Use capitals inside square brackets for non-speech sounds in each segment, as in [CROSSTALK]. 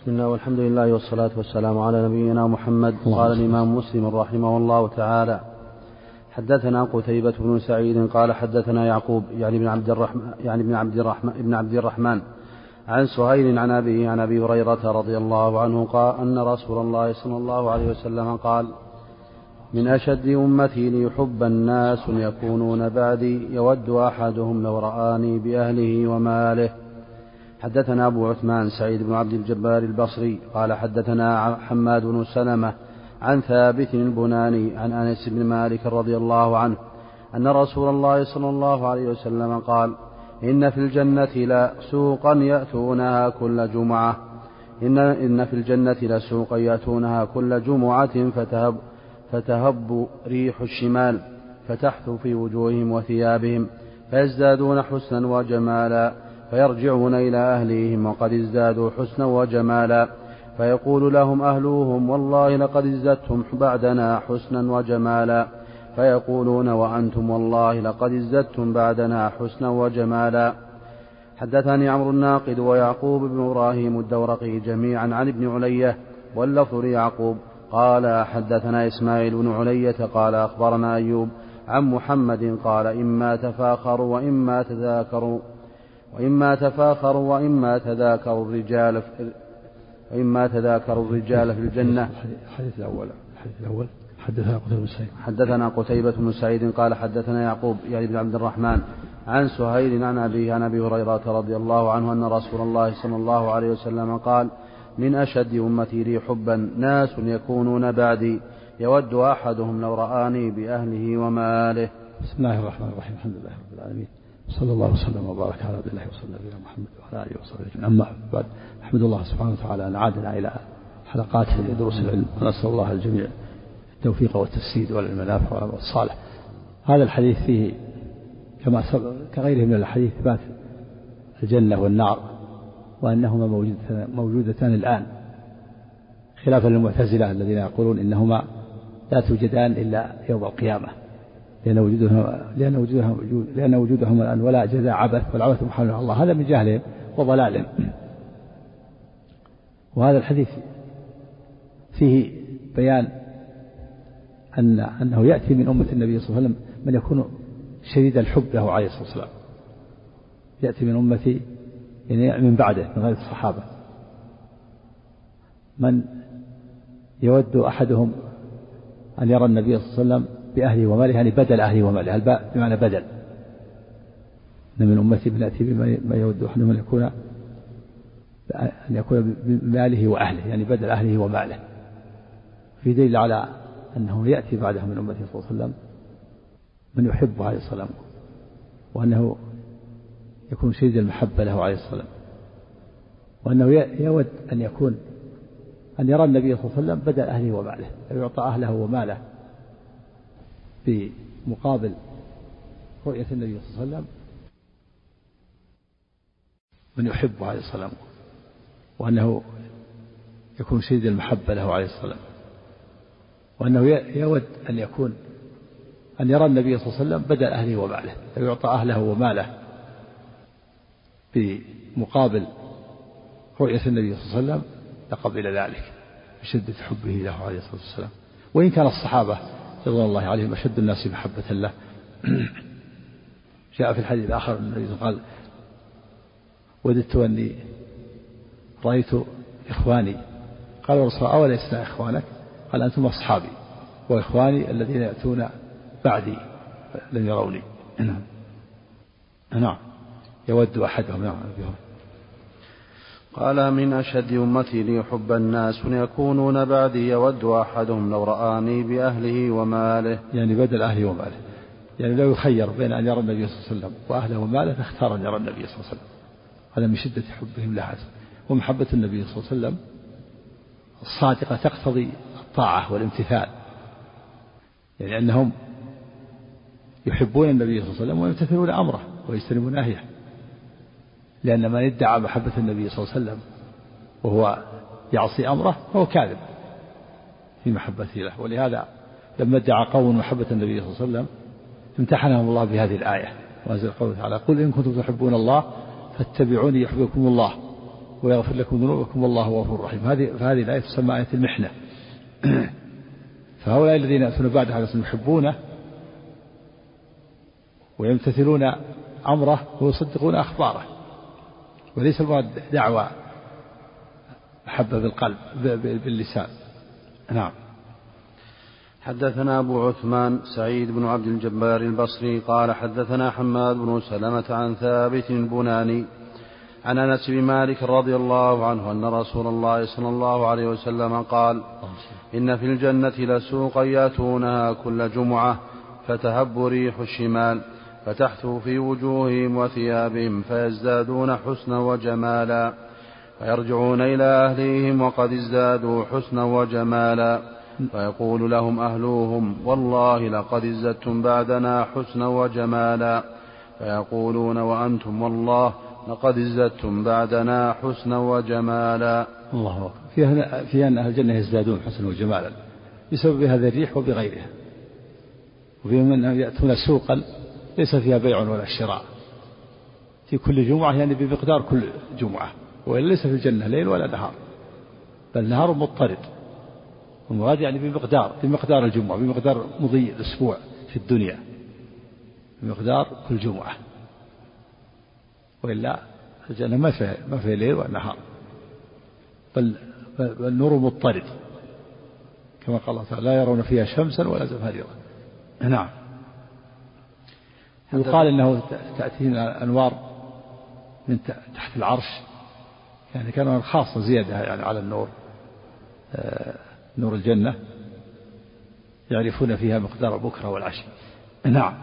بسم الله والحمد لله والصلاة والسلام على نبينا محمد قال الإمام مسلم رحمه الله تعالى. حدثنا قتيبة بن سعيد قال حدثنا يعقوب يعني بن عبد الرحمن يعني بن عبد الرحمن ابن عبد الرحمن عن سهيل عن أبيه عن أبي هريرة رضي الله عنه قال أن رسول الله صلى الله عليه وسلم قال من أشد أمتي ليحب الناس يكونون بعدي يود أحدهم لو رآني بأهله وماله حدثنا أبو عثمان سعيد بن عبد الجبار البصري قال حدثنا حماد بن سلمة عن ثابت البناني عن أنس بن مالك رضي الله عنه أن رسول الله صلى الله عليه وسلم قال إن في الجنة لسوقا يأتونها كل جمعة. إن, إن في الجنة لسوقا يأتونها كل جمعة فتهب, فتهب ريح الشمال فتحث في وجوههم وثيابهم فيزدادون حسنا وجمالا. فيرجعون إلى أهليهم وقد ازدادوا حسنا وجمالا. فيقول لهم أهلوهم والله لقد ازددتم بعدنا حسنا وجمالا. فيقولون وأنتم والله لقد ازددتم بعدنا حسنا وجمالا. حدثني عمرو الناقد ويعقوب بن إبراهيم الدورقي جميعا عن ابن علية واللفظ ليعقوب. قال حدثنا إسماعيل بن علية قال أخبرنا أيوب. عن محمد قال إما تفاخروا وإما تذاكروا. وإما تفاخروا وإما تذاكروا الرجال في وإما تذاكروا الرجال في الجنة. الحديث الأول. الحديث الأول. حدثنا قتيبة بن سعيد. حدثنا قتيبة بن سعيد قال حدثنا يعقوب يعني بن عبد الرحمن عن سهيل عن أبيه عن أبي هريرة رضي الله عنه أن رسول الله صلى الله عليه وسلم قال من أشد أمتي لي حبا ناس يكونون بعدي يود أحدهم لو رآني بأهله وماله. بسم الله الرحمن الرحيم. الحمد لله رب العالمين. صلى الله وسلم وبارك على عبد الله وصلى نبينا محمد وعلى آله وصحبه أجمعين. أما بعد أحمد الله سبحانه وتعالى أن عادنا إلى حلقات دروس العلم ونسأل الله الجميع التوفيق والتسديد والمنافع والعمل الصالح هذا الحديث فيه كما كغيره من الحديث اثبات الجنة والنار وأنهما موجودتان الآن. خلافا للمعتزلة الذين يقولون إنهما لا توجدان إلا يوم القيامة. لأن وجودهم لأن وجودهم لأن وجودهم الآن ولا جزاء عبث والعبث محال على الله. هذا من جهلهم وضلالهم. وهذا الحديث فيه بيان أن أنه يأتي من أمة النبي صلى الله عليه وسلم من يكون شديد الحب له عليه الصلاة والسلام. يأتي من أمتي يعني من بعده من غير الصحابة. من يود أحدهم أن يرى النبي صلى الله عليه وسلم بأهله وماله يعني بدل أهله وماله. الباء بمعنى بدل. إن من أمتي بنأتي بما يود أحدهم أن يكون أن يكون بماله وأهله يعني بدل أهله وماله. في دليل على أنه يأتي بعده من أمته صلى الله عليه وسلم من يحبه عليه الصلاة والسلام وأنه يكون شديد المحبة له عليه الصلاة والسلام. وأنه يود أن يكون أن يرى النبي صلى الله عليه وسلم بدل أهله وماله يعطى أهله وماله. في مقابل رؤية النبي صلى الله عليه وسلم من يحبه عليه الصلاة والسلام وأنه يكون شديد المحبة له عليه الصلاة والسلام وأنه يود أن يكون أن يرى النبي صلى الله عليه وسلم بدل أهله وماله يعطى أهله وماله في مقابل رؤية النبي صلى الله عليه وسلم لقبل ذلك بشدة حبه له عليه الصلاة والسلام. وإن كان الصحابة رضوان الله عليهم أشد الناس محبة له. [CLEARS THROAT] جاء في الحديث الآخر النبي قال وددت أني رأيت إخواني. قال الرسول أوليسنا إخوانك؟ قال أنتم أصحابي وإخواني الذين يأتون بعدي لم يروني. نعم. [CLEARS THROAT] نعم يود أحدهم نعم قال من أشد أمتي لي حب الناس يكونون بعدي يود أحدهم لو رآني بأهله وماله. يعني بدل أهله وماله. يعني لو يخير بين أن يرى النبي صلى الله عليه وسلم وأهله وماله لاختار أن يرى النبي صلى الله عليه وسلم. هذا من شدة حبهم له ومحبة النبي صلى الله عليه وسلم الصادقة تقتضي الطاعة والامتثال. يعني أنهم يحبون النبي صلى الله عليه وسلم ويمتثلون أمره ويجتنبون نهيه. لأن من ادعى محبة النبي صلى الله عليه وسلم وهو يعصي أمره فهو كاذب في محبته له. ولهذا لما ادعى قوم محبة النبي صلى الله عليه وسلم امتحنهم الله بهذه الآية. وأنزل قوله تعالى قل إن كنتم تحبون الله فاتبعوني يحببكم الله ويغفر لكم ذنوبكم والله غفور رحيم هذه فهذه الآية تسمى آية المحنة. [CLEARS THROAT] فهؤلاء الذين يأتون بعد هذا يحبونه ويمتثلون أمره ويصدقون أخباره. وليس المراد دعوة محبة بالقلب باللسان. نعم. حدثنا أبو عثمان سعيد بن عبد الجبار البصري قال حدثنا حماد بن سلمة عن ثابت البناني عن أنس بن مالك رضي الله عنه أن رسول الله صلى الله عليه وسلم قال إن في الجنة لسوقا يأتونها كل جمعة فتهب ريح الشمال. فتحثو في وجوههم وثيابهم فيزدادون حسنا وجمالا فيرجعون إلى أهليهم وقد ازدادوا حسنا وجمالا. فيقول لهم أهلوهم والله لقد ازددتم بعدنا حسنا وجمالا. فيقولون وأنتم والله لقد ازددتم بعدنا حسنا وجمالا. الله أكبر. في أن أهل الجنة يزدادون حسنا وجمالا بسبب هذا الريح وبغيرها. وفيهم أنهم يأتون سوقا ليس فيها بيع ولا شراء. في كل جمعة يعني بمقدار كل جمعة وإلا ليس في الجنة ليل ولا نهار بل نهار مضطرد. والمراد يعني بمقدار بمقدار الجمعة بمقدار مضي الأسبوع في الدنيا بمقدار كل جمعة. وإلا الجنة ما فيها ما فيها ليل ولا نهار بل بل النور مضطرد. كما قال الله تعالى لا يرون فيها شمسا ولا زمهريرا. نعم. يقال إنه تأتينا انوار من تحت العرش. يعني كانوا خاصة زيادة يعني على النور آه، نور الجنة يعرفون فيها مقدار بكره والعشي. نعم.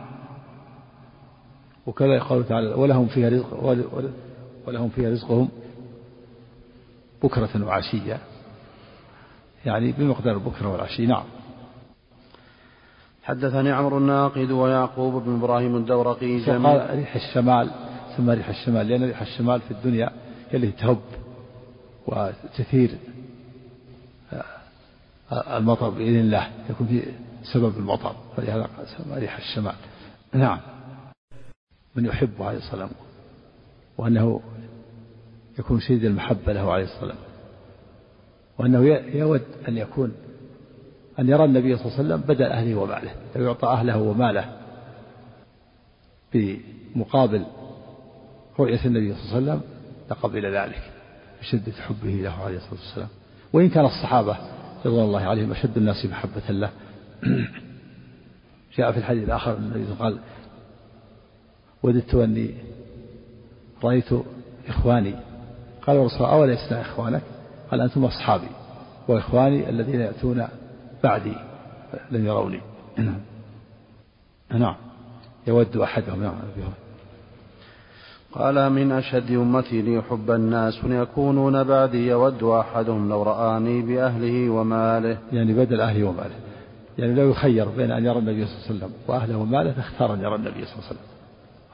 وكذا يقول تعالى ولهم فيها رزق ولهم فيها رزقهم بكرة وعشية. يعني بمقدار البكرة والعشي. نعم. حدثني عمرو الناقد ويعقوب بن إبراهيم الدورقي جميع ريح الشمال ثم ريح الشمال لأن ريح الشمال في الدنيا هي اللي تهب وتثير آه، المطر بإذن الله يكون في سبب المطر فلهذا سمى ريح الشمال. نعم. من يحبه عليه الصلاة والسلام وأنه يكون شديد المحبة له عليه الصلاة والسلام وأنه يود أن يكون أن يرى النبي صلى الله عليه وسلم بدل أهله وماله لو يعطى أهله وماله بمقابل رؤية النبي صلى الله عليه وسلم لقبل ذلك بشدة حبه له عليه الصلاة والسلام. وإن كان الصحابة رضوان الله عليهم أشد الناس محبة له. [CLEARS THROAT] جاء في الحديث الآخر النبي قال وددت أني رأيت إخواني. قال رسول الله أوليسنا إخوانك؟ قال أنتم أصحابي وإخواني الذين يأتون بعدي لم يروني. نعم. نعم. يود أحدهم نعم. قال من أشد أمتي لي حب الناس يكونون بعدي يود أحدهم لو رآني بأهله وماله. يعني بدل أهله وماله. يعني لو يخير بين أن يرى النبي صلى الله عليه وسلم وأهله وماله فاختار أن يرى النبي صلى الله عليه وسلم.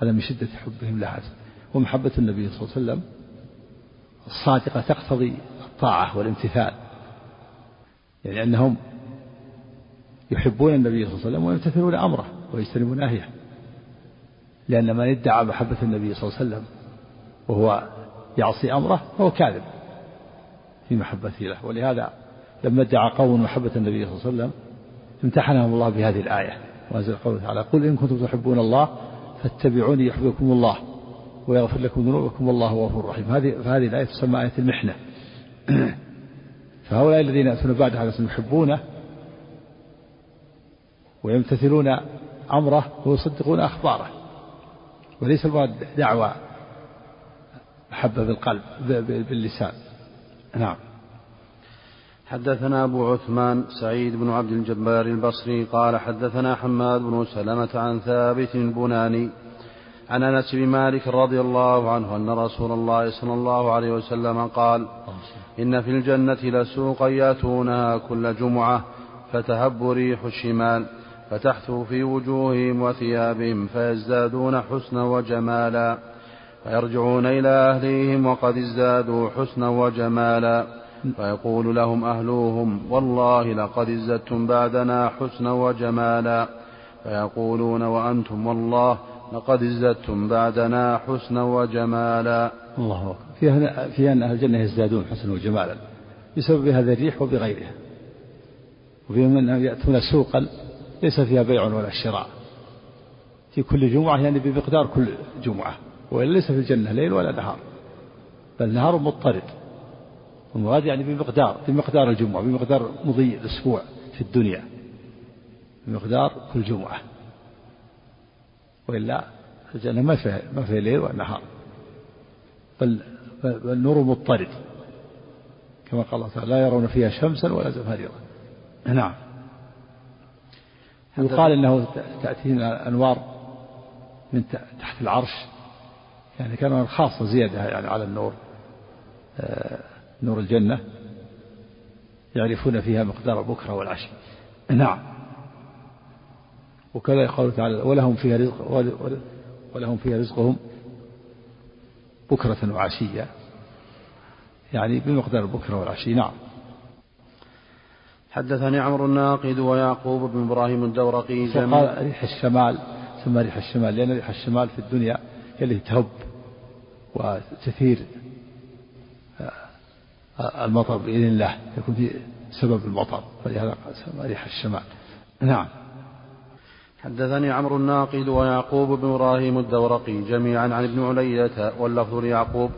هذا من شدة حبهم له ومحبة النبي صلى الله عليه وسلم الصادقة تقتضي الطاعة والامتثال. يعني أنهم يحبون النبي صلى الله عليه وسلم ويمتثلون أمره ويجتنبون نهيه. لأن من ادعى محبة النبي صلى الله عليه وسلم وهو يعصي أمره فهو كاذب في محبته له. ولهذا لما ادعى قوم محبة النبي صلى الله عليه وسلم امتحنهم الله بهذه الآية. وأنزل قوله تعالى قل إن كنتم تحبون الله فاتبعوني يحببكم الله ويغفر لكم ذنوبكم والله غفور رحيم هذه فهذه الآية تسمى آية المحنة. [CLEARS THROAT] فهؤلاء الذين يأتون بعد هذا يحبونه ويمتثلون أمره ويصدقون أخباره. وليس المراد دعوة محبة بالقلب باللسان. نعم. حدثنا أبو عثمان سعيد بن عبد الجبار البصري قال حدثنا حماد بن سلمة عن ثابت البناني عن أنس بن مالك رضي الله عنه أن رسول الله صلى الله عليه وسلم قال إن في الجنة لسوقا يأتونها كل جمعة فتهب ريح الشمال. فتحثو في وجوههم وثيابهم فيزدادون حسنا وجمالا فيرجعون إلى أهليهم وقد ازدادوا حسنا وجمالا. فيقول لهم أهلوهم والله لقد ازددتم بعدنا حسنا وجمالا. فيقولون وأنتم والله لقد ازددتم بعدنا حسنا وجمالا. الله أكبر. فيها في أن أهل الجنة يزدادون حسنا وجمالا بسبب هذا الريح وبغيرها. وفيهم أنهم يأتون سوقا ليس فيها بيع ولا شراء. في كل جمعة يعني بمقدار كل جمعة وإلا ليس في الجنة ليل ولا نهار بل نهار مضطرد. والمراد يعني بمقدار بمقدار الجمعة بمقدار مضي الأسبوع في الدنيا بمقدار كل جمعة. وإلا الجنة ما فيها ما فيها ليل ولا نهار بل بل نور مضطرد. كما قال الله تعالى لا يرون فيها شمسا ولا زمهريرا نعم. يقال إنه تأتينا انوار من تحت العرش يعني كانوا خاصة زيادة يعني على النور آه، نور الجنة يعرفون فيها مقدار البكرة والعشي نعم. وكذا يقول تعالى ولهم فيها رزق ولهم فيها رزقهم بكرة وعشية. يعني بمقدار البكرة والعشي نعم. حدثني عمرو الناقد ويعقوب بن إبراهيم الدورقي قال ريح الشمال ثم ريح الشمال لأن ريح الشمال في الدنيا هي اللي تهب وتثير آه، المطر بإذن الله يكون في سبب المطر ولهذا ريح الشمال. نعم. حدثني عمرو الناقد ويعقوب بن إبراهيم الدورقي جميعا عن ابن علية واللفظ ليعقوب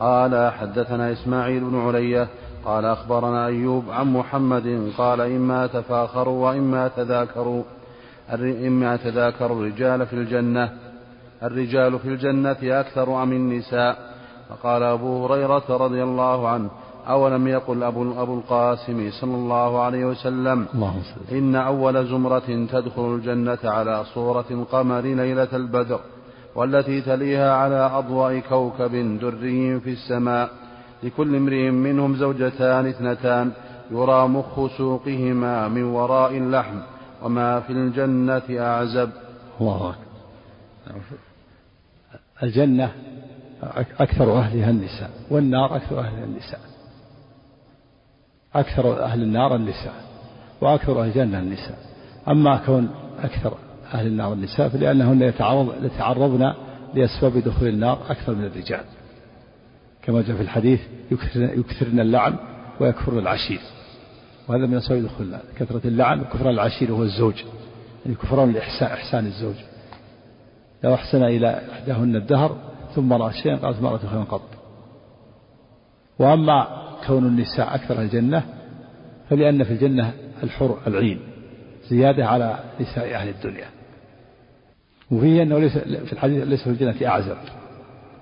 قال حدثنا إسماعيل بن علية قال أخبرنا أيوب عن محمد قال إما تفاخروا وإما تذاكروا. إما تذاكروا الرجال في الجنة. الرجال في الجنة أكثر أم النساء؟ فقال أبو هريرة رضي الله عنه أولم يقل أبو, أبو القاسم صلى الله عليه وسلم الله إن أول زمرة تدخل الجنة على صورة القمر ليلة البدر والتي تليها على أضواء كوكب دري في السماء. لكل امرئ منهم زوجتان اثنتان يرى مخ سوقهما من وراء اللحم وما في الجنة أعزب. الله أكبر. الجنة أكثر أهلها النساء والنار أكثر أهلها النساء. أكثر أهل النار النساء وأكثر أهل الجنة النساء. أما كون أكثر أهل النار النساء فلأنهن يتعرض يتعرضن لأسباب دخول النار أكثر من الرجال. كما جاء في الحديث يكثرن اللعن ويكفرن العشير. وهذا من أسباب دخول كثرة اللعن وكفران العشير وهو الزوج. يعني كفران الإحسان إحسان الزوج. لو أحسن إلى إحداهن الدهر ثم رأى شيئا قالت ما رأت خيرا قط. وأما كون النساء أكثر الجنة فلأن في الجنة الحر العين. زيادة على نساء أهل الدنيا. وفيه أنه ليس في الحديث ليس في الجنة أعزب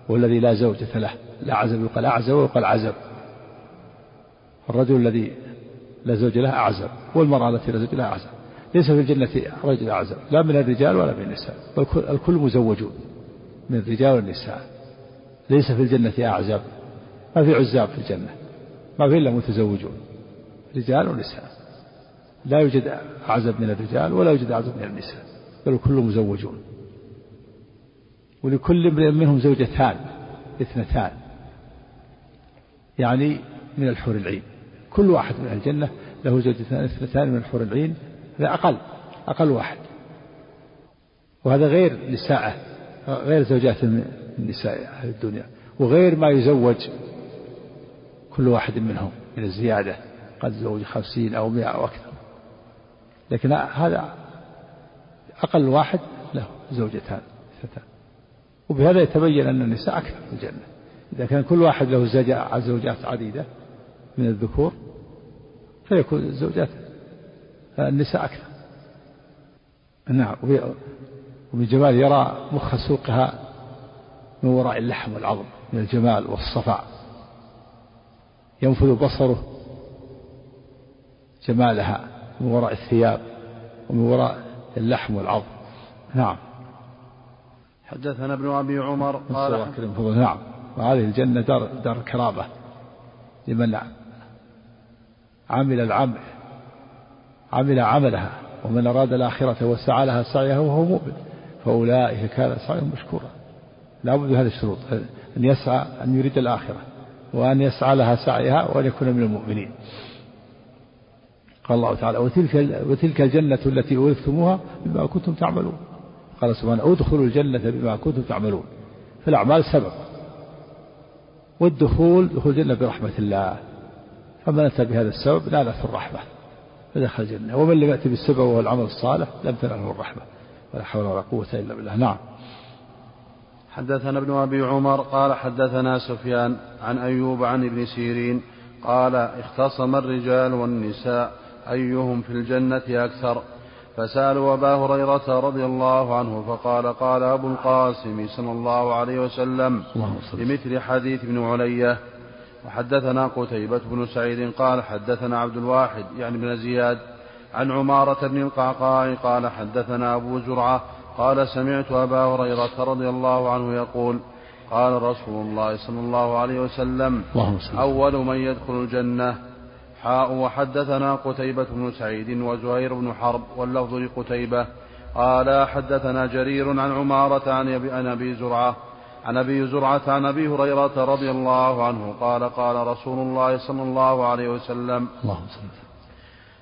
والذي لا زوجة له. لا عزب يقال أعزب ويقال عزب. الرجل الذي لا زوج له أعزب والمرأة التي لا زوج لها أعزب. ليس في الجنة رجل أعزب لا من الرجال ولا من النساء. الكل مزوجون من الرجال والنساء. ليس في الجنة أعزب ما في عزاب في الجنة ما في إلا متزوجون رجال ونساء. لا يوجد أعزب من الرجال ولا يوجد أعزب من النساء بل كلهم مزوجون. ولكل امرئ منهم زوجتان اثنتان. يعني من الحور العين. كل واحد من الجنة له زوجتان اثنتان من الحور العين هذا أقل أقل واحد. وهذا غير نساءه غير زوجات النساء أهل الدنيا وغير ما يزوج كل واحد منهم من الزيادة قد زوج خمسين أو مئة أو أكثر. لكن هذا أقل واحد له زوجتان ستان وبهذا يتبين أن النساء أكثر في الجنة. إذا كان كل واحد له زوجات عديدة من الذكور فيكون الزوجات النساء أكثر. نعم ومن جمال يرى مخ سوقها من وراء اللحم والعظم من الجمال والصفاء. ينفذ بصره جمالها من وراء الثياب ومن وراء اللحم والعظم نعم. حدثنا ابن أبي عمر قال نعم. وهذه الجنة دار دار كرامة لمن عمل العمل عمل عملها ومن أراد الآخرة وسعى لها سعيها وهو مؤمن. فأولئك كان سعيهم مشكورا. لابد هذه الشروط أن يسعى أن يريد الآخرة وأن يسعى لها سعيها وأن يكون من المؤمنين. قال الله تعالى وتلك, وتلك الجنة التي أورثتموها بما كنتم تعملون. قال سبحانه أدخلوا الجنة بما كنتم تعملون. فالأعمال سبب والدخول دخول الجنة برحمة الله. فمن أتى بهذا السبب نالته الرحمة. فدخل الجنة. ومن لم يأتي بالسبب وهو العمل الصالح لم تناله الرحمة. ولا حول ولا قوة إلا بالله. نعم. حدثنا ابن أبي عمر قال حدثنا سفيان عن أيوب عن ابن سيرين قال اختصم الرجال والنساء أيهم في الجنة أكثر. فسألوا أبا هريرة رضي الله عنه فقال قال أبو القاسم صلى الله عليه وسلم بمثل حديث ابن علية وحدثنا قتيبة بن سعيد قال حدثنا عبد الواحد يعني بن زياد عن عمارة بن القعقاع قال حدثنا أبو زرعة قال سمعت أبا هريرة رضي الله عنه يقول قال رسول الله صلى الله عليه وسلم أول من يدخل الجنة حاء وحدثنا قتيبة بن سعيد وزهير بن حرب واللفظ لقتيبة. قال حدثنا جرير عن عمارة عن أبي زرعة. عن أبي زرعة عن أبي هريرة رضي الله عنه قال قال رسول الله صلى الله عليه وسلم اللهم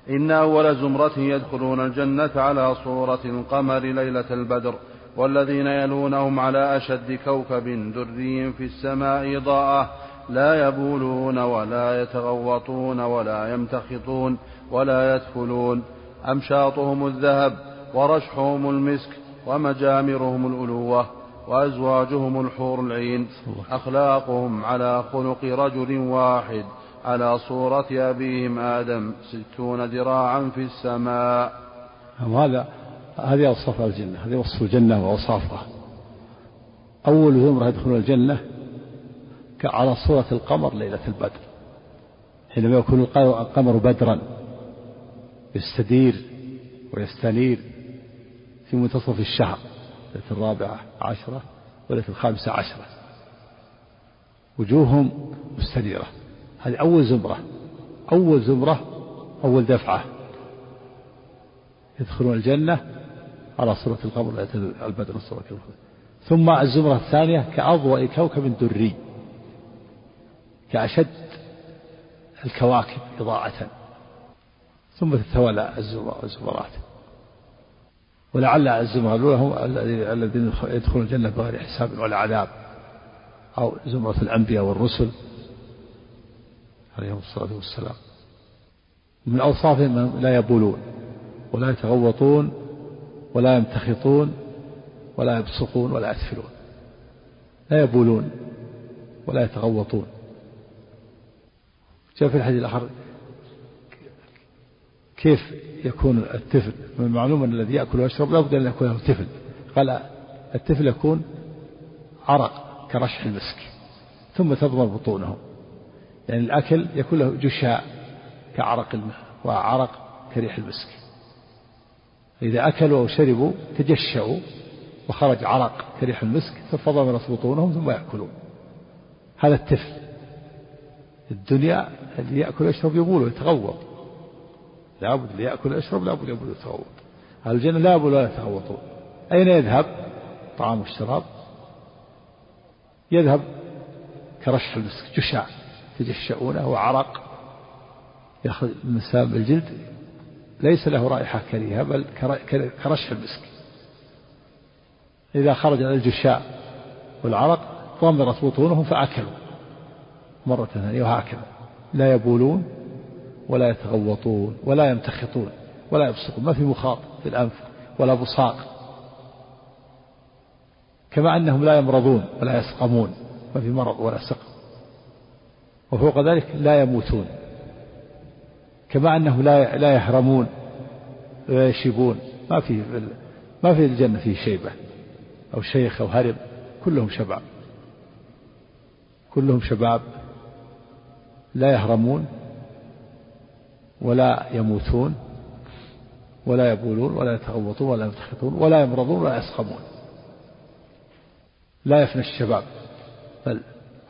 إن أول زمرة يدخلون الجنة على صورة القمر ليلة البدر والذين يلونهم على أشد كوكب دري في السماء ضاءة لا يبولون ولا يتغوطون ولا يمتخطون ولا يدخلون. أمشاطهم الذهب ورشحهم المسك ومجامرهم الألوة وأزواجهم الحور العين. أخلاقهم على خلق رجل واحد على صورة أبيهم آدم ستون ذراعا في السماء. هذا هذه أوصاف الجنة هذه وصف الجنة وأوصافها. أول زمرة يدخلون الجنة على صورة القمر ليلة البدر. حينما يكون القمر بدرا يستدير ويستنير في منتصف الشهر ليلة الرابعة عشرة وليلة الخامسة عشرة. وجوههم مستنيرة هذه أول زمرة. أول زمرة أول دفعة. يدخلون الجنة على صورة القمر ليلة البدر. صورة ثم الزمرة الثانية كأضواء كوكب دري. كأشد الكواكب إضاءة ثم تتوالى الزمرات ولعل الزمرة الأولى هم الذين يدخلون الجنة بغير حساب ولا عذاب أو زمرة الأنبياء والرسل عليهم الصلاة والسلام. من أوصافهم لا يبولون ولا يتغوطون ولا يمتخطون ولا يبصقون ولا يسفلون. لا يبولون ولا يتغوطون. جاء في الحديث الآخر؟ كيف يكون الطفل؟ من المعلوم أن الذي يأكل ويشرب لابد أن يكون له طفل. قال الطفل يكون عرق كرشح المسك ثم تضمر بطونهم يعني الأكل يكون له جشاء كعرق الماء وعرق كريح المسك. إذا أكلوا أو شربوا تجشأوا وخرج عرق كريح المسك فضمرت بطونهم ثم يأكلون. هذا الطفل. الدنيا اللي يأكل ويشرب يبول ويتغوط لابد اللي يأكل ويشرب لابد يبول ويتغوط أهل الجنة لا يتغوطون أين يذهب؟ طعام والشراب. يذهب كرش المسك جشع يتجشؤونه وعرق. يأخذ المسام الجلد ليس له رائحة كريهة بل كرشح المسك. إذا خرج الجشاء والعرق ضمرت بطونهم فأكلوا. مرة ثانية وهكذا. لا يبولون ولا يتغوطون ولا يمتخطون ولا يبصقون ما في مخاط في الأنف ولا بصاق. كما أنهم لا يمرضون ولا يسقمون ما في مرض ولا سقم. وفوق ذلك لا يموتون. كما أنهم لا لا يهرمون ولا يشيبون ما في ما في الجنة فيه شيبة أو شيخ أو هرم كلهم شباب. كلهم شباب. لا يهرمون ولا يموتون ولا يبولون ولا يتغوطون ولا يمتخطون ولا يمرضون ولا يسقمون لا يفنى الشباب بل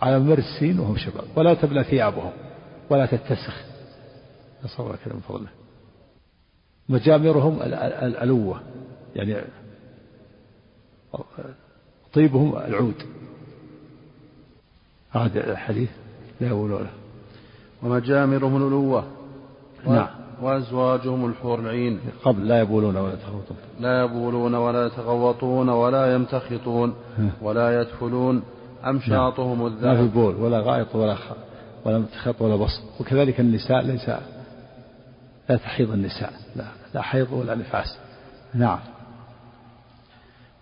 على مر السين وهم شباب. ولا تبلى ثيابهم ولا تتسخ. نسأل الله كذا فضله مجامرهم الألوة يعني طيبهم العود. هذا الحديث لا يقولونه ومجامرهم الألوة. نعم. وأزواجهم الحور العين قبل لا يبولون ولا يتغوطون. لا يبولون ولا يتغوطون ولا يمتخطون [LAUGHS] ولا يدخلون. أمشاطهم ما الذهب. في بول ولا غائط ولا خ... ولا متخط ولا بسط وكذلك النساء ليس لا تحيض النساء. لا لا حيض ولا نفاس. نعم.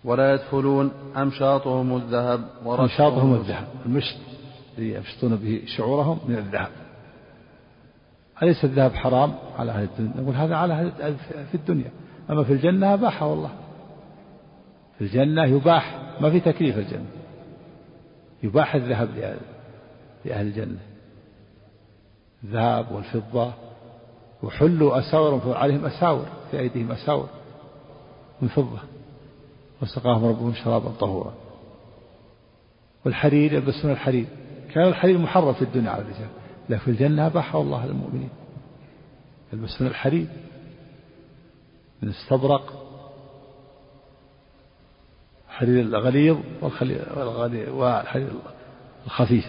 ولا يدخلون. أمشاطهم الذهب. أمشاطهم الذهب. المشط يمشطون به شعورهم من الذهب. أليس الذهب حرام؟ على أهل الدنيا. نقول هذا على أهل في الدنيا. أما في الجنة أباحه والله. في الجنة يباح. ما في تكليف الجنة. يباح الذهب لأهل الجنة. الذهب والفضة وحلوا أساور عليهم أساور. في أيديهم أساور. من فضة. وسقاهم ربهم شرابا طهورا. والحرير يلبسون الحرير. كان الحرير محرم في الدنيا على الرجال. لكن في الجنة أباحه الله للمؤمنين. يلبسون الحرير من استبرق الحرير الغليظ والحرير الخفيف.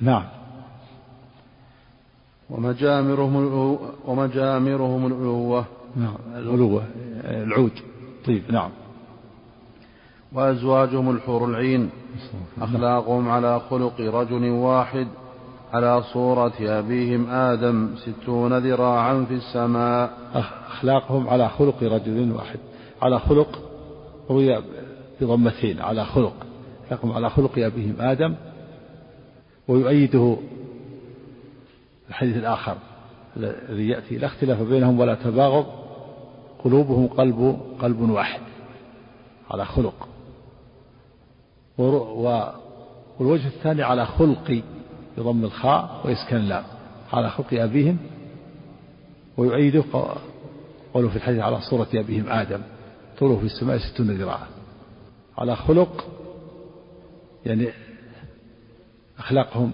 نعم. ومجامرهم ومجامرهم الألوة نعم. الألوة العود. طيب نعم. وأزواجهم الحور العين. أخلاقهم على خلق رجل واحد. على صورة أبيهم آدم ستون ذراعا في السماء. أخلاقهم على خلق رجل واحد. على خلق روي بضمتين. على خلق. أخلاقهم على خلق أبيهم آدم. ويؤيده الحديث الآخر الذي يأتي. لا اختلاف بينهم ولا تباغض. قلوبهم قلب قلب واحد. على خلق. والوجه الثاني على خلق. بضم الخاء وإسكان اللام. على خلق أبيهم ويعيده قوله في الحديث على صورة أبيهم آدم. طوله في السماء ستون ذراعا. على خلق يعني أخلاقهم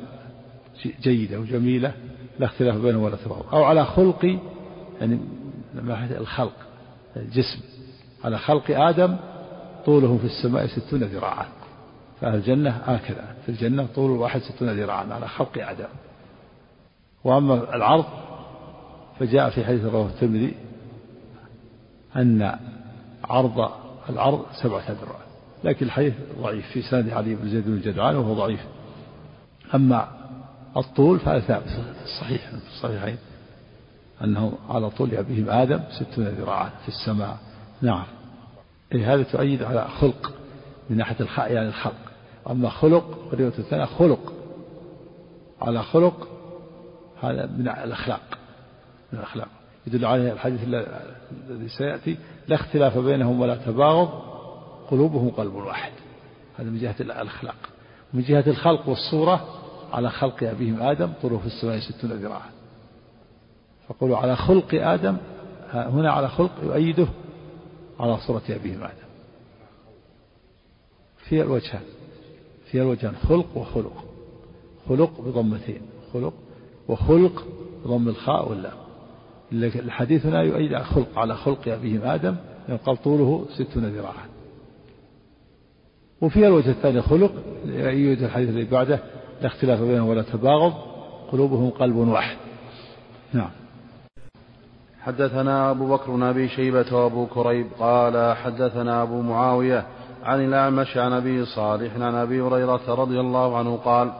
جيدة وجميلة لا اختلاف بينهم ولا تباغض أو على خلق يعني الخلق الجسم. على خلق آدم طوله في السماء ستون ذراعا. فأهل الجنة هكذا. في الجنة طول الواحد ستون ذراعا على خلق آدم. وأما العرض فجاء في حديث رواه الترمذي أن عرض العرض سبعة أذرع لكن الحديث ضعيف. في سند علي بن زيد بن الجدعان وهو ضعيف. أما الطول فهذا ثابت. صحيح. في الصحيحين. أنه على طول أبيهم آدم ستون ذراعا في السماء. نعم. إيه هذا تؤيد على خلق من ناحية الخاء يعني الخلق. أما خلق الرواية الثانية خلق. على خلق هذا من الأخلاق من الأخلاق. يدل عليه الحديث الذي سيأتي لا اختلاف بينهم ولا تباغض قلوبهم قلب واحد. هذا من جهة الأخلاق. من جهة الخلق والصورة على خلق أبيهم آدم طوله في السماء ستون ذراعا. فقولوا على خلق آدم هنا على خلق يؤيده على صورة أبيهم آدم. في الوجهان في الوجهان خلق وخلق. خلق بضمتين خلق وخلق بضم الخاء واللام. الحديث هنا يؤيد خلق على خلق أبيهم آدم. قال طوله ستون ذراعا. وفي الوجه الثاني خلق. يؤيد الحديث الذي بعده. لا اختلاف بينهم ولا تباغض. قلوبهم قلب واحد. نعم. حدثنا أبو بكر بن أبي شيبة وأبو كريب قال حدثنا أبو معاوية عن الأعمش عن أبي صالح عن أبي هريرة رضي الله عنه قال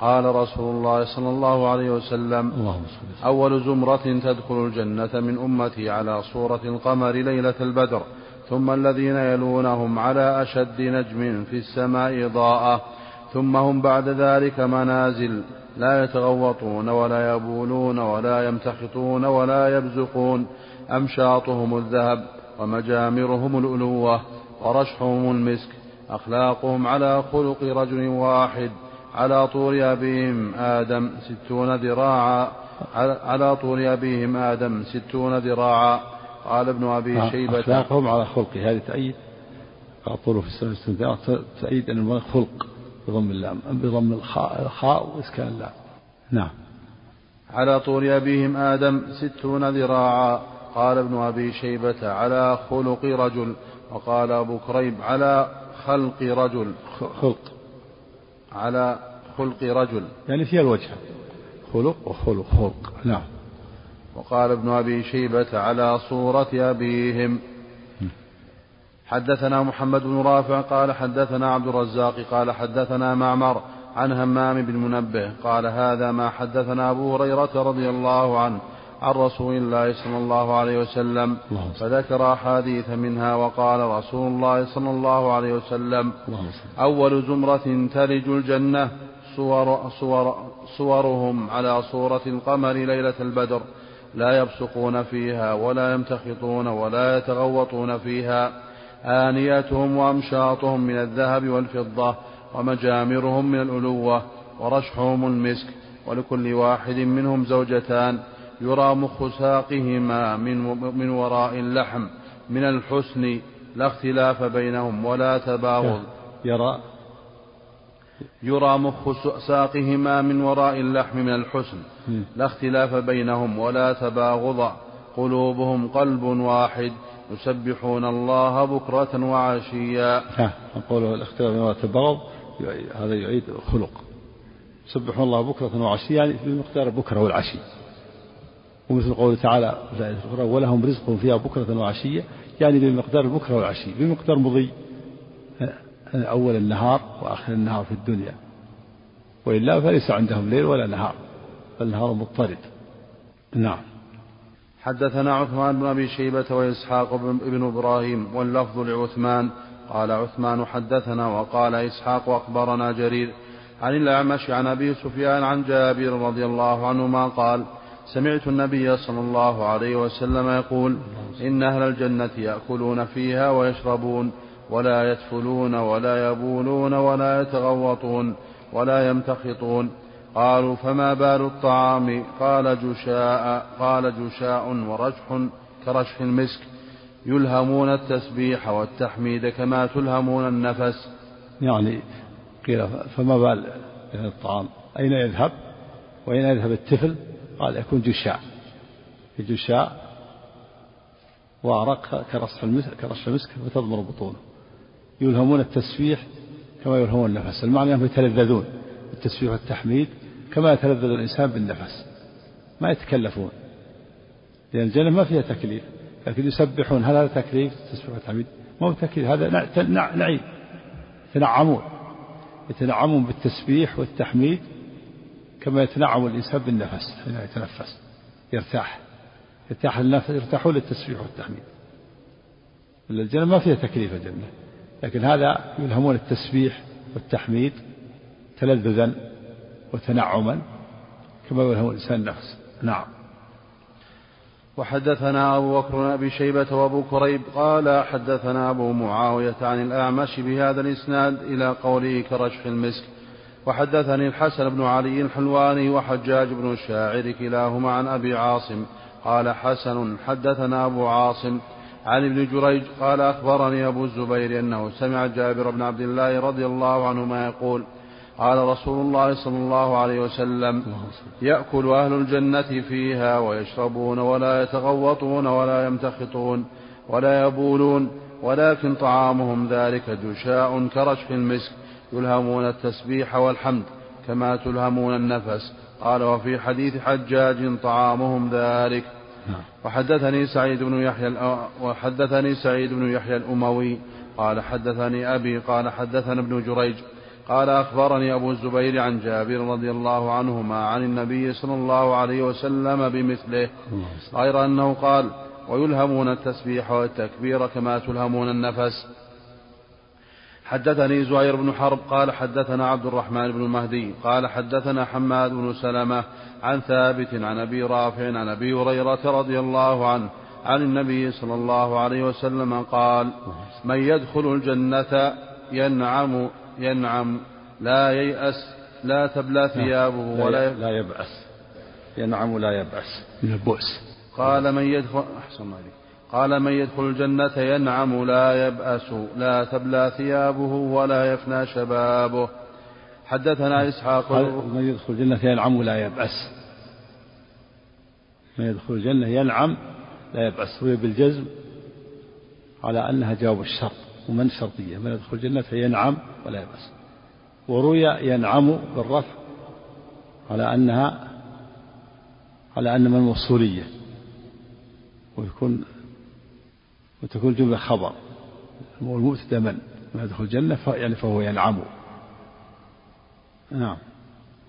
قال رسول الله صلى الله عليه وسلم اللهم أول زمرة تدخل الجنة من أمتي على صورة القمر ليلة البدر ثم الذين يلونهم على أشد نجم في السماء ضاءة ثم هم بعد ذلك منازل لا يتغوطون ولا يبولون ولا يمتخطون ولا يبزقون أمشاطهم الذهب ومجامرهم الألوة ورشحهم المسك أخلاقهم على خلق رجل واحد على طول أبيهم آدم ستون ذراعا على طول أبيهم آدم ستون ذراعا. قال ابن أبي شيبة أخلاقهم على خلقه. هذه تأيد على طوله في السنة ذراعا تأيد أن المرء خلق بضم اللام بضم الخاء الخاء وإسكان اللام. نعم. على طول أبيهم آدم ستون ذراعا. قال ابن أبي شيبة على خلق رجل وقال أبو كريب على خلق رجل. خلق. على خلق رجل. يعني فيها الوجه. خلق وخلق. خلق. نعم. وقال ابن أبي شيبة على صورة أبيهم. حدثنا محمد بن رافع قال حدثنا عبد الرزاق قال حدثنا معمر عن همام بن منبه قال هذا ما حدثنا أبو هريرة رضي الله عنه. عن رسول الله صلى الله عليه وسلم فذكر أحاديث منها وقال رسول الله صلى الله عليه وسلم أول زمرة تلج الجنة صور صور صورهم على صورة القمر ليلة البدر لا يبصقون فيها ولا يمتخطون ولا يتغوطون فيها آنيتهم وأمشاطهم من الذهب والفضة ومجامرهم من الألوة ورشحهم المسك ولكل واحد منهم زوجتان يرى مخ ساقهما من, من وراء اللحم من الحسن لا اختلاف بينهم ولا تباغض. يرى يرى مخ ساقهما من وراء اللحم من الحسن لا اختلاف بينهم ولا تباغض. قلوبهم قلب واحد يسبحون الله بكرة وعشيا. قوله الاختلاف بين التباغض هذا يعيد خلق يسبحون الله بكرة وعشيا يعني بمقدار البكرة والعشي. ومثل قوله تعالى ولهم رزق فيها بكرة وعشية. يعني بمقدار البكرة والعشي بمقدار مضي أول النهار وآخر النهار في الدنيا. وإلا فليس عندهم ليل ولا نهار بل نهار مضطرد. نعم. حدثنا عثمان بن أبي شيبة وإسحاق بن إبراهيم واللفظ لعثمان قال عثمان حدثنا وقال إسحاق أخبرنا جرير عن الأعمش عن أبي سفيان عن جابر رضي الله عنهما قال سمعت النبي صلى الله عليه وسلم يقول إن أهل الجنة يأكلون فيها ويشربون ولا يتفلون ولا يبولون ولا يتغوطون ولا يمتخطون. قالوا فما بال الطعام؟ قال جشاء قال جشاء ورجح كرشح المسك. يلهمون التسبيح والتحميد كما تلهمون النفس. يعني قيل فما بال الطعام؟ أين يذهب؟ وأين يذهب التفل؟ قال يكون جشاء. جشاء وأرق كرش المسك كرش المسك فتضمر بطونه. يلهمون التسبيح كما يلهمون النفس. المعنى أنهم يتلذذون بالتسبيح والتحميد كما يتلذذ الإنسان بالنفس. ما يتكلفون. لأن الجنة ما فيها تكليف. لكن يسبحون. هل هذا تكليف؟ التسبيح والتحميد. ما هو تكليف. هذا نعيم. يتنعمون. يتنعمون بالتسبيح والتحميد كما يتنعم الإنسان بالنفس حين يتنفس يرتاح يرتاح النفس يرتاحون للتسبيح والتحميد. الجنة ما فيها تكليف الجنة لكن هذا يلهمون التسبيح والتحميد تلذذا وتنعما كما يلهم الإنسان النفس. نعم. وحدثنا أبو بكر أبي شيبة وأبو كريب قال حدثنا أبو معاوية عن الأعمش بهذا الإسناد إلى قوله كرشح المسك. وحدثني الحسن بن علي الحلواني وحجاج بن الشاعر كلاهما عن أبي عاصم. قال حسن حدثنا أبو عاصم عن ابن جريج قال أخبرني أبو الزبير أنه سمع جابر بن عبد الله رضي الله عنهما يقول قال رسول الله صلى الله عليه وسلم يأكل أهل الجنة فيها ويشربون ولا يتغوطون ولا يمتخطون ولا يبولون ولكن طعامهم ذلك جشاء كرشف المسك. يلهمون التسبيح والحمد كما تلهمون النفس. قال وفي حديث حجاج طعامهم ذلك. نعم. وحدثني سعيد بن يحيى وحدثني سعيد بن يحيى الأموي. قال حدثني أبي قال حدثنا ابن جريج. قال أخبرني أبو الزبير عن جابر رضي الله عنهما عن النبي صلى الله عليه وسلم بمثله. غير أنه قال ويلهمون التسبيح والتكبير كما تلهمون النفس. حدثني زهير بن حرب قال حدثنا عبد الرحمن بن المهدي قال حدثنا حماد بن سلمة عن ثابت عن أبي رافع عن أبي هريرة رضي الله عنه عن النبي صلى الله عليه وسلم قال من يدخل الجنة ينعم ينعم لا ييأس لا تبلى ثيابه ولا لا يبأس. ينعم لا يبأس. من البؤس قال من يدخل أحسن عليك قال من يدخل الجنة ينعم لا يبأس لا تبلى ثيابه ولا يفنى شبابه. حدثنا إسحاق. من يدخل الجنة ينعم لا يبأس. من يدخل الجنة ينعم لا يبأس. روي بالجزم على أنها جواب الشرط ومن شرطية. من يدخل الجنة ينعم ولا يبأس. وروي ينعم بالرفع على أنها على أن من موصولية ويكون وتكون جملة خبر. والمؤت دما ما يدخل الجنة يعني فهو ينعم. نعم.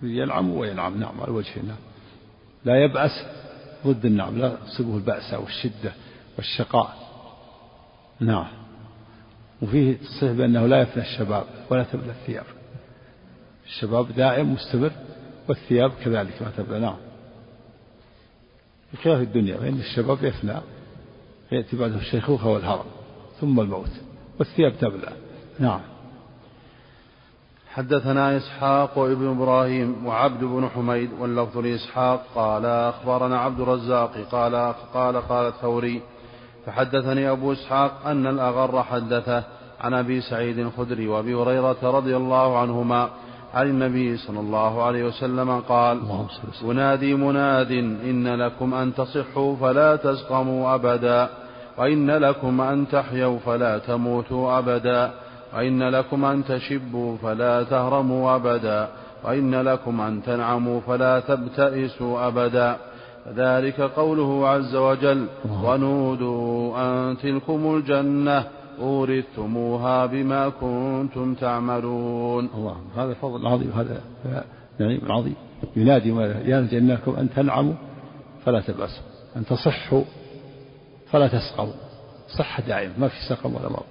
ينعم وينعم. نعم على وجه نعم لا يبأس ضد النعم لا تصيبه البأس والشدة والشقاء. نعم. وفيه تصريح بأنه لا يفنى الشباب ولا تبلى الثياب. الشباب دائم مستمر والثياب كذلك ما تبلى. نعم. بخلاف الدنيا فإن الشباب يفنى يأتي بعده الشيخوخة والهرم ثم الموت والثياب تبلى نعم. حدثنا إسحاق وابن إبراهيم وعبد بن حميد واللفظ لإسحاق قال أخبرنا عبد الرزاق قال قال قال الثوري فحدثني أبو إسحاق أن الأغر حدثه عن أبي سعيد الخدري وأبي هريرة رضي الله عنهما عن النبي صلى الله عليه وسلم قال ينادي مناد إن لكم أن تصحوا فلا تسقموا أبدا وإن لكم أن تحيوا فلا تموتوا أبدا وإن لكم أن تشبوا فلا تهرموا أبدا وإن لكم أن تنعموا فلا تبتئسوا أبدا. ذلك قوله عز وجل ونودوا أن تلكم الجنة. أورثتموها بما كنتم تعملون. الله هذا فضل عظيم هذا نعيم عظيم. ينادي يا جنكم أن تنعموا فلا تبأسوا أن تصحوا فلا تسقموا صحة دائمة ما في سقم ولا مرض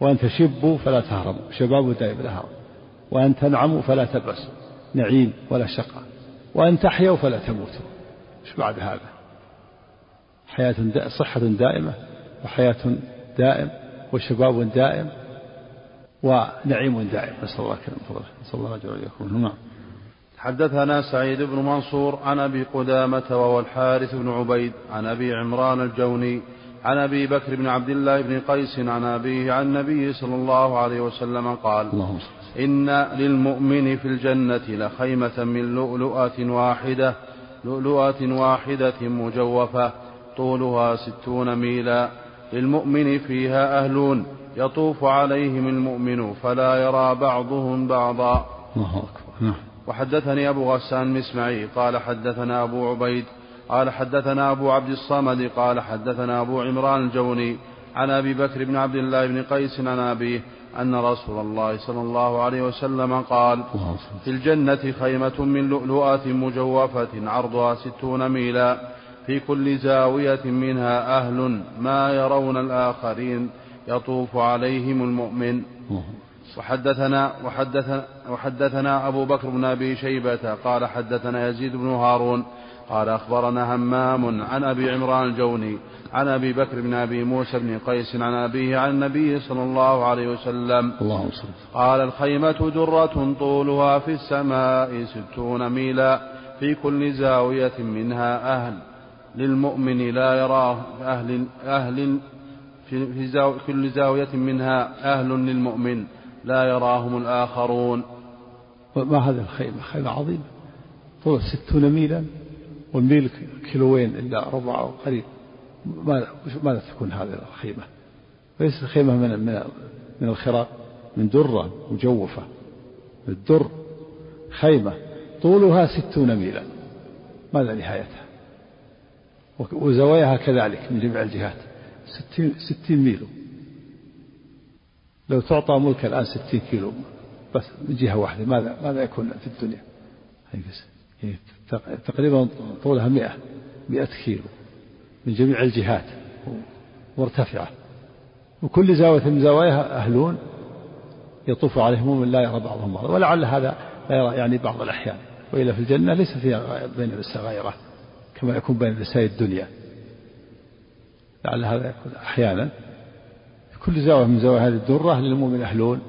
وأن تشبوا فلا تهرموا شباب دائم لا هرم وأن تنعموا فلا تبأسوا نعيم ولا شقاء. وأن تحيوا فلا تموتوا. إيش بعد هذا؟ حياة صحة دائمة وحياة دائم. وشباب دائم ونعيم دائم. نسأل الله كريم فضله نسأل الله أجر يكون نعم. حدثنا سعيد بن منصور عن أبي قدامة وهو الحارث بن عبيد عن أبي عمران الجوني عن أبي بكر بن عبد الله بن قيس عن أبيه عن النبي صلى الله عليه وسلم قال اللهم إن للمؤمن في الجنة لخيمة من لؤلؤة واحدة لؤلؤة واحدة مجوفة طولها ستون ميلا. للمؤمن فيها أهلون يطوف عليهم المؤمن فلا يرى بعضهم بعضا. الله أكبر نعم. وحدثني أبو غسان مسمعي قال حدثنا أبو عبيد قال حدثنا أبو عبد الصمد قال حدثنا أبو عمران الجوني عن أبي بكر بن عبد الله بن قيس عن أبيه أن رسول الله صلى الله عليه وسلم قال في الجنة خيمة من لؤلؤة مجوفة عرضها ستون ميلا. في كل زاوية منها أهل ما يرون الآخرين يطوف عليهم المؤمن. وحدثنا وحدثنا وحدثنا أبو بكر بن أبي شيبة قال حدثنا يزيد بن هارون قال أخبرنا همام عن أبي عمران الجوني عن أبي بكر بن أبي موسى بن قيس عن أبيه عن النبي صلى الله عليه وسلم. اللهم قال الخيمة درة طولها في السماء ستون ميلا في كل زاوية منها أهل. للمؤمن لا يراه أهل أهل في, زاو كل زاوية منها أهل للمؤمن لا يراهم الآخرون. ما هذه الخيمة خيمة عظيمة طول ستون ميلا والميل كيلوين إلا ربع أو قريب ماذا ماذا تكون هذه الخيمة؟ ليست خيمة من من من الخرق من درة مجوفة. الدر خيمة. طولها ستون ميلا. ماذا نهايتها. وزواياها كذلك من جميع الجهات. ستين, ستين ميل لو تعطى ملك الآن ستين كيلو بس من جهة واحدة ماذا ماذا يكون في الدنيا؟ تقريبا طولها مئة مئة كيلو من جميع الجهات. مرتفعة. وكل زاوية من زواياها أهلون يطوف عليهم من لا يرى بعضهم بعضا. ولعل هذا لا يرى يعني بعض الأحيان. وإلا في الجنة ليس فيها بين غيره كما يكون بين نساء الدنيا. لعل هذا يكون أحيانا. في كل زاوية من زوايا هذه الدرة للمؤمن أهلون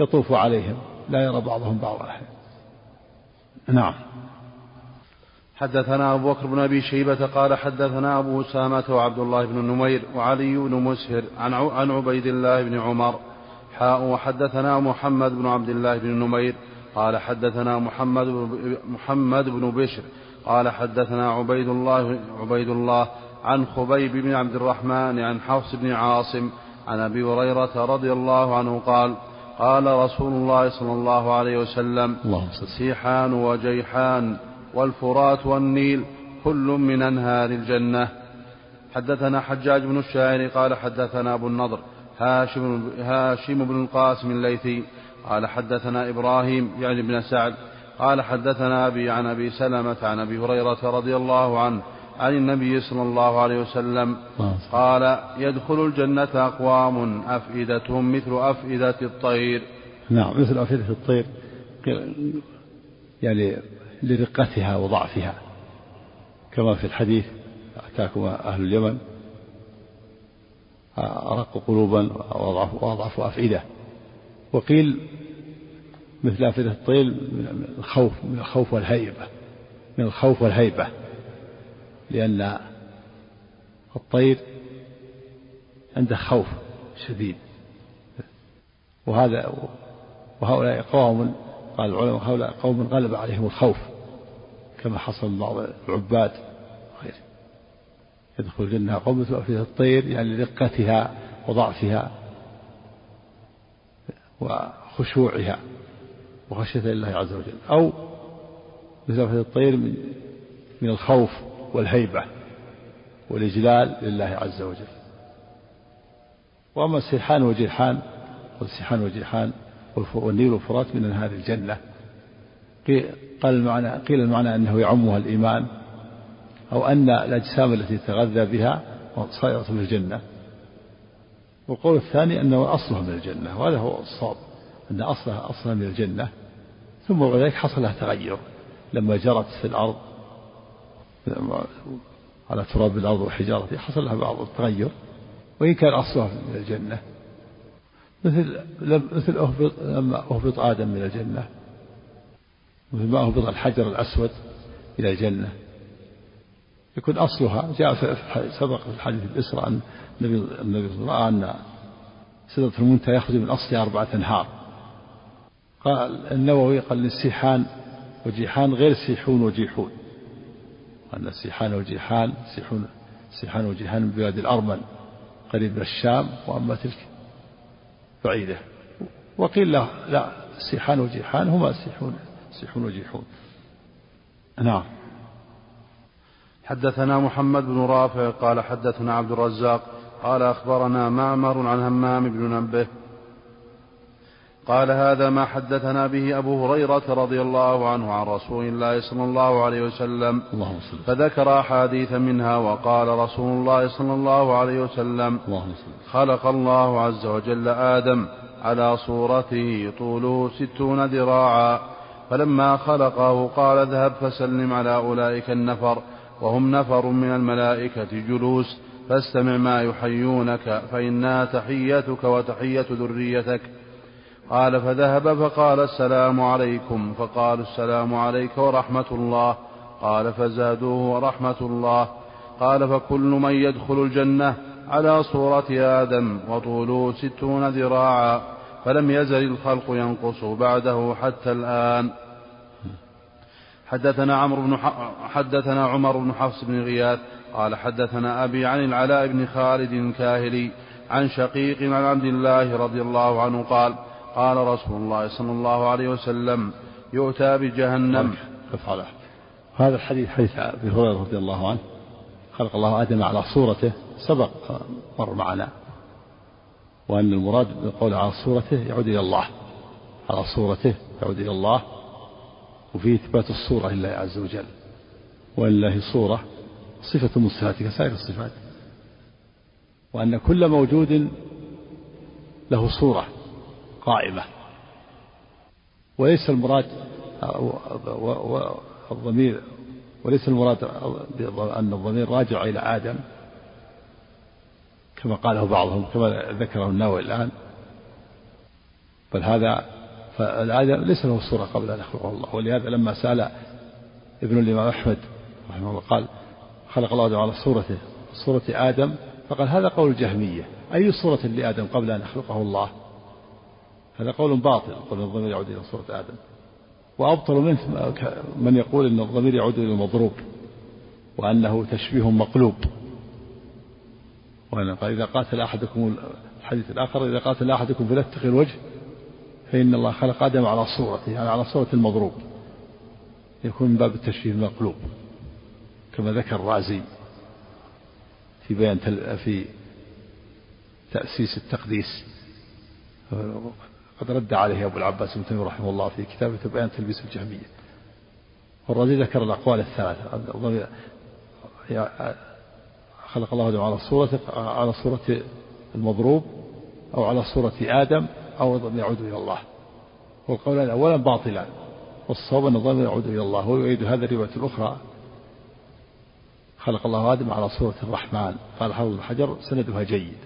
يطوف عليهم لا يرى بعضهم بعضا نعم. حدثنا أبو بكر بن أبي شيبة قال حدثنا أبو أسامة وعبد الله بن نمير وعلي بن مسهر عن عن عبيد الله بن عمر. حاء وحدثنا محمد بن عبد الله بن نمير قال حدثنا محمد محمد بن بشر قال حدثنا عبيد الله عبيد الله عن خبيب بن عبد الرحمن عن حفص بن عاصم عن أبي هريرة رضي الله عنه قال قال رسول الله صلى الله عليه وسلم سيحان وجيحان والفرات والنيل كل من أنهار الجنة. حدثنا حجاج بن الشاعر قال حدثنا أبو النضر هاشم, هاشم بن القاسم الليثي قال حدثنا إبراهيم يعني بن سعد قال حدثنا أبي عن أبي سلمة عن أبي هريرة رضي الله عنه عن النبي صلى الله عليه وسلم قال يدخل الجنة أقوام أفئدتهم مثل أفئدة الطير. نعم مثل أفئدة الطير يعني لرقتها وضعفها. كما في الحديث أتاكم أهل اليمن أرق قلوبا وأضعف أفئدة. وقيل مثل أفئدة الطير من الخوف من الخوف والهيبة من الخوف والهيبة. لأن الطير عنده خوف شديد. وهذا وهؤلاء قوم قال العلماء هؤلاء قوم غلب عليهم الخوف كما حصل بعض العباد وغيره. يدخل الجنة قوم مثل الطير يعني لدقتها وضعفها وخشوعها. وخشية الله عز وجل أو أفئدة الطير من من الخوف والهيبة والإجلال لله عز وجل. وأما السيحان والجيحان والسيحان والجيحان والنيل والفرات من أنهار الجنة قال المعنى قيل المعنى أنه يعمها الإيمان أو أن الأجسام التي تغذى بها صائرة في الجنة. والقول الثاني أنه أصلها من الجنة وهذا هو الصواب أن أصلها أصلها من الجنة. ثم بعد ذلك حصل لها تغير لما جرت في الأرض. على تراب الأرض وحجارته حصل لها بعض التغير. وإن كان أصلها من الجنة. مثل مثل أهبط لما أهبط آدم من الجنة. مثل ما أهبط الحجر الأسود إلى الجنة. يكون أصلها جاء في سبق في الحديث الإسراء أن النبي النبي رأى أن سدرة المنتهى يخرج من أصلها أربعة أنهار. قال النووي قال السيحان وجيحان غير سيحون وجيحون. أن السيحان وجيحان سيحون سيحان وجيحان من بلاد الأرمن قريب من الشام وأما تلك بعيدة. وقيل لا لا سيحان وجيحان هما سيحون سيحون وجيحون. نعم. حدثنا محمد بن رافع قال حدثنا عبد الرزاق قال أخبرنا معمر عن همام بن نبه قال هذا ما حدثنا به أبو هريرة رضي الله عنه عن رسول الله صلى الله عليه وسلم. اللهم فذكر أحاديث منها وقال رسول الله صلى الله عليه وسلم اللهم خلق الله عز وجل آدم على صورته طوله ستون ذراعا فلما خلقه قال اذهب فسلم على أولئك النفر وهم نفر من الملائكة جلوس فاستمع ما يحيونك فإنها تحيتك وتحية ذريتك. قال فذهب فقال السلام عليكم فقالوا السلام عليك ورحمة الله. قال فزادوه ورحمة الله. قال فكل من يدخل الجنة على صورة آدم وطوله ستون ذراعا فلم يزل الخلق ينقص بعده حتى الآن. حدثنا عمرو بن حدثنا عمر بن حفص بن غياث قال حدثنا أبي عن العلاء بن خالد الكاهلي عن شقيق عن عبد الله رضي الله عنه قال قال رسول الله صلى الله عليه وسلم يؤتى بجهنم. على. هذا الحديث حديث أبي هريرة رضي الله عنه. خلق الله آدم على صورته سبق مر معنا. وأن المراد بالقول على صورته يعود إلى الله. على صورته يعود إلى الله. وفيه إثبات الصورة لله عز وجل. ولله صورة صفة من صفاته كسائر الصفات. وأن كل موجود له صورة. قائمة وليس المراد الضمير وليس المراد أن الضمير راجع إلى آدم كما قاله بعضهم كما ذكره النووي الآن. بل هذا فالآدم ليس له صورة قبل أن يخلقه الله. ولهذا لما سأل ابن الإمام أحمد رحمه الله قال خلق الله آدم على صورته صورة آدم فقال هذا قول الجهمية. أي صورة لآدم قبل أن يخلقه الله؟ هذا قول باطل قول الضمير يعود إلى صورة آدم. وأبطل منه من يقول أن الضمير يعود إلى المضروب وأنه تشبيه مقلوب. وأن قال إذا قاتل أحدكم الحديث الآخر إذا قاتل أحدكم فليتقي الوجه فإن الله خلق آدم على صورته يعني على صورة المضروب. يكون من باب التشبيه المقلوب كما ذكر الرازي في بيان في تأسيس التقديس. قد رد عليه أبو العباس ابن تيمية رحمه الله في كتابه بيان تلبيس الجهمية. والرازي ذكر الأقوال الثلاثة. خلق الله آدم على صورة على صورة المضروب أو على صورة آدم أو يعود إلى الله. والقولان أولا باطلان. والصواب أن الضمير يعود إلى الله. ويؤيد هذا الرواية الأخرى. خلق الله آدم على صورة الرحمن. قال حافظ الحجر سندها جيد.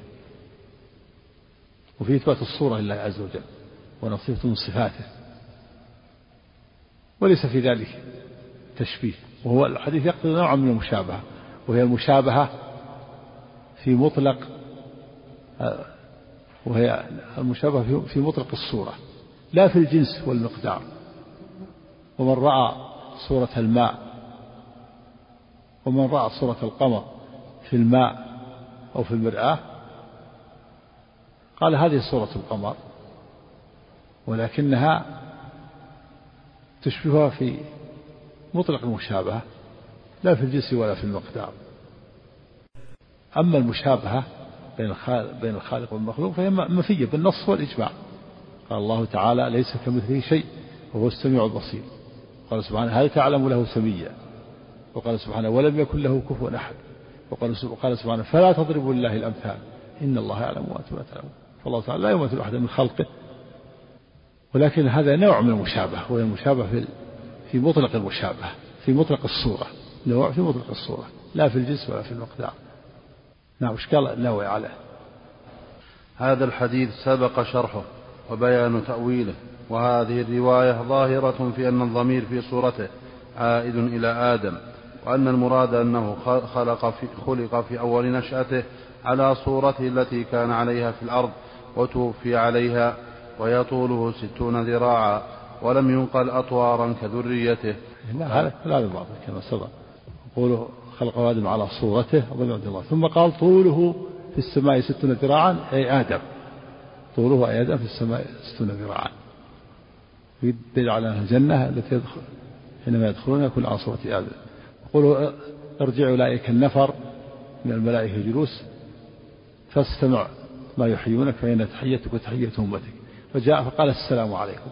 وفي إثبات الصورة لله عز وجل. ونصيفة من صفاته. وليس في ذلك تشبيه. وهو الحديث يقتضي نوعا من المشابهة. وهي المشابهة في مطلق وهي المشابهة في مطلق الصورة. لا في الجنس والمقدار. ومن رأى صورة الماء ومن رأى صورة القمر في الماء أو في المرآة قال هذه صورة القمر. ولكنها تشبهها في مطلق المشابهة لا في الجنس ولا في المقدار. أما المشابهة بين الخالق, والمخلوق فهي منفية بالنص والإجماع. قال الله تعالى ليس كمثله شيء وهو السميع البصير. قال سبحانه هل تعلم له سميا؟ وقال سبحانه ولم يكن له كفوا أحد. وقال سبحانه فلا تضربوا لله الأمثال. إن الله يعلم وأنتم لا تعلمون. فالله تعالى لا يمثل أحدا من خلقه ولكن هذا نوع من المشابهة وهي المشابهة في في مطلق المشابهة في مطلق الصورة نوع في مطلق الصورة لا في الجنس ولا في المقدار. نعم وش قال النووي عليه؟ هذا الحديث سبق شرحه وبيان تأويله وهذه الرواية ظاهرة في أن الضمير في صورته عائد إلى آدم وأن المراد أنه خلق في, خلق في أول نشأته على صورته التي كان عليها في الأرض وتوفي عليها وهي طوله ستون ذراعا ولم ينقل أطوارا كذريته. لا هذا لا بعض كما سبق. يقول خلق آدم على صورته الله ثم قال طوله في السماء ستون ذراعا أي آدم. طوله أي آدم في السماء ستون ذراعا. يدل على الجنة التي يدخل حينما يدخلون يكون على صورة آدم. يقول ارجع أولئك النفر من الملائكة جلوس فاستمع ما يحيونك فإن تحيتك وتحية أمتك. فجاء فقال السلام عليكم.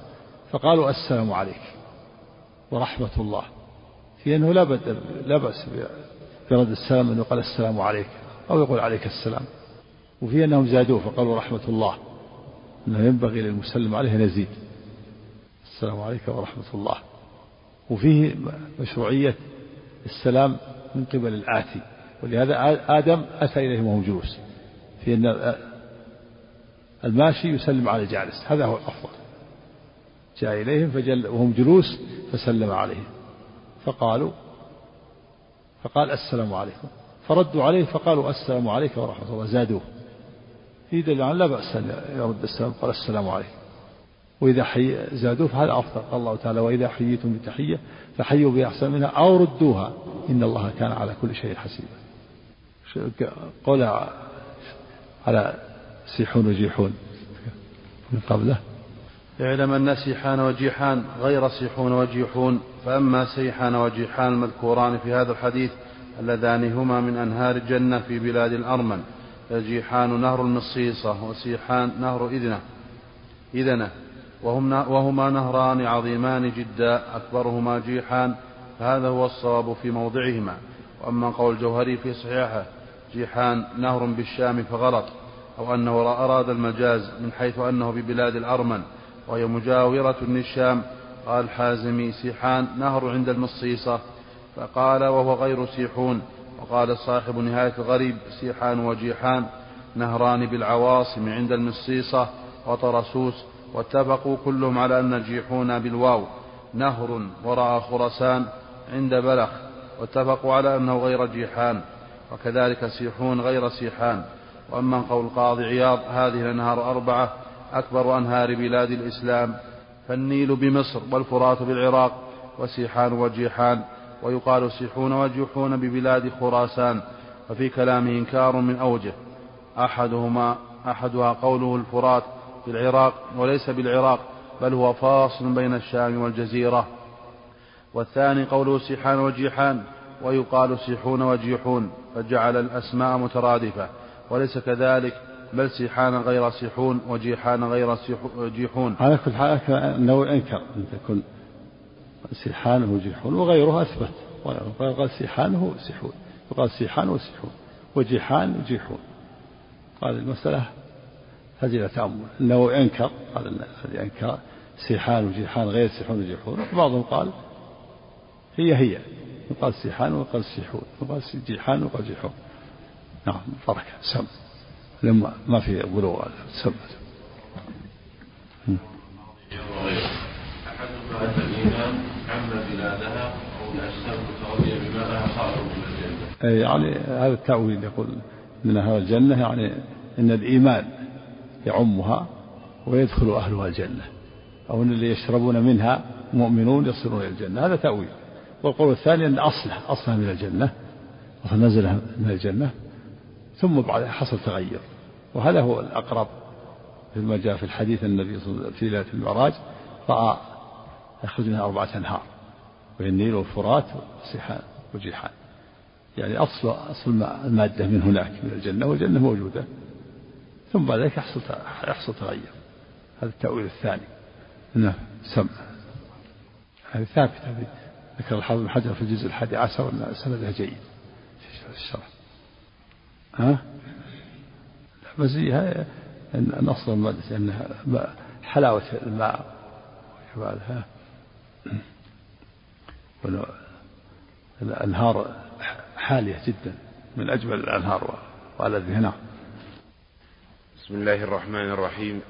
فقالوا السلام عليك ورحمة الله. في أنه لا, لا بأس برد السلام أنه قال السلام عليك أو يقول عليك السلام. وفي أنهم زادوه فقالوا رحمة الله. أنه ينبغي للمسلم عليه نزيد السلام عليك ورحمة الله. وفيه مشروعية السلام من قبل الآتي. ولهذا آدم أتى إليهم وهم جلوس. في أن الماشي يسلم على الجالس. هذا هو الأفضل. جاء إليهم فجل وهم جلوس فسلم عليهم. فقالوا فقال السلام عليكم. فردوا عليه فقالوا السلام عليك ورحمة الله. زادوه. في دليل لا بأس أن يرد السلام قال السلام عليكم. وإذا حي زادوه فهذا أفضل. قال الله تعالى وإذا حييتم بتحية فحيوا بأحسن منها أو ردوها. إن الله كان على كل شيء حسيبا. قولها على سيحون وجيحون. من قبله. اعلم أن سيحان وجيحان غير سيحون وجيحون فأما سيحان وجيحان المذكوران في هذا الحديث اللذان هما من أنهار الجنة في بلاد الأرمن. فجيحان نهر المصيصة وسيحان نهر إذنة. إذنة. وهم وهما نهران عظيمان جدا أكبرهما جيحان فهذا هو الصواب في موضعهما. وأما قول الجوهري في صحيحه جيحان نهر بالشام فغلط. أو أنه أراد المجاز من حيث أنه ببلاد الأرمن وهي مجاورة للشام قال الحازمي سيحان نهر عند المصيصة فقال وهو غير سيحون وقال صاحب نهاية الغريب سيحان وجيحان نهران بالعواصم عند المصيصة وطرسوس واتفقوا كلهم على أن جيحون بالواو نهر وراء خرسان عند بلخ واتفقوا على أنه غير جيحان وكذلك سيحون غير سيحان. وأما قول القاضي عياض هذه الأنهار أربعة أكبر أنهار بلاد الإسلام فالنيل بمصر والفرات بالعراق وسيحان وجيحان ويقال سيحون وجيحون ببلاد خراسان وفي كلامه إنكار من أوجه أحدهما أحدها قوله الفرات بالعراق وليس بالعراق بل هو فاصل بين الشام والجزيرة والثاني قوله سيحان وجيحان ويقال سيحون وجيحون فجعل الأسماء مترادفة. وليس كذلك بل سيحان غير سيحون وجيحان غير جيحون. على كل حال أنه أنكر أن تكون سيحان وجيحون وغيره أثبت. قال سيحان سيحون وقال سيحان وسيحون وجيحان وجيحون قال المسألة هذه تأمل أنه أنكر قال الذي أنكر سيحان وجيحان غير سيحون وجيحون. وبعضهم قال هي هي يقال سيحان ويقال سيحون يقال جيحان ويقال جيحون. نعم بركة سم لما ما في بلوغ سم أحدها أن عم بلادها. يعني هذا التأويل يقول من أهل الجنة يعني أن الإيمان يعمها ويدخل أهلها الجنة أو أن اللي يشربون منها مؤمنون يصلون إلى الجنة. هذا تأويل. والقول الثاني أن أصله أصلها من الجنة نزل من الجنة. ثم بعدها حصل تغير. وهذا هو الأقرب ما جاء في الحديث النبي صلى الله عليه وسلم في ليلة المعراج رأى يخرج منها أربعة أنهار وهي النيل والفرات والسحان وجيحان يعني أصل أصل المادة من هناك من الجنة والجنة موجودة. ثم بعد ذلك يحصل يحصل تغير. هذا التأويل الثاني. نعم سم هذه ثابتة ذكر الحافظ بن حجر في الجزء الحادي عشر أن سندها جيد في الشرح. ها؟ أن أصل المادة أنها حلاوة الماء وجمالها الأنهار حالية جدا من أجمل الأنهار وألذها نعم بسم الله الرحمن الرحيم.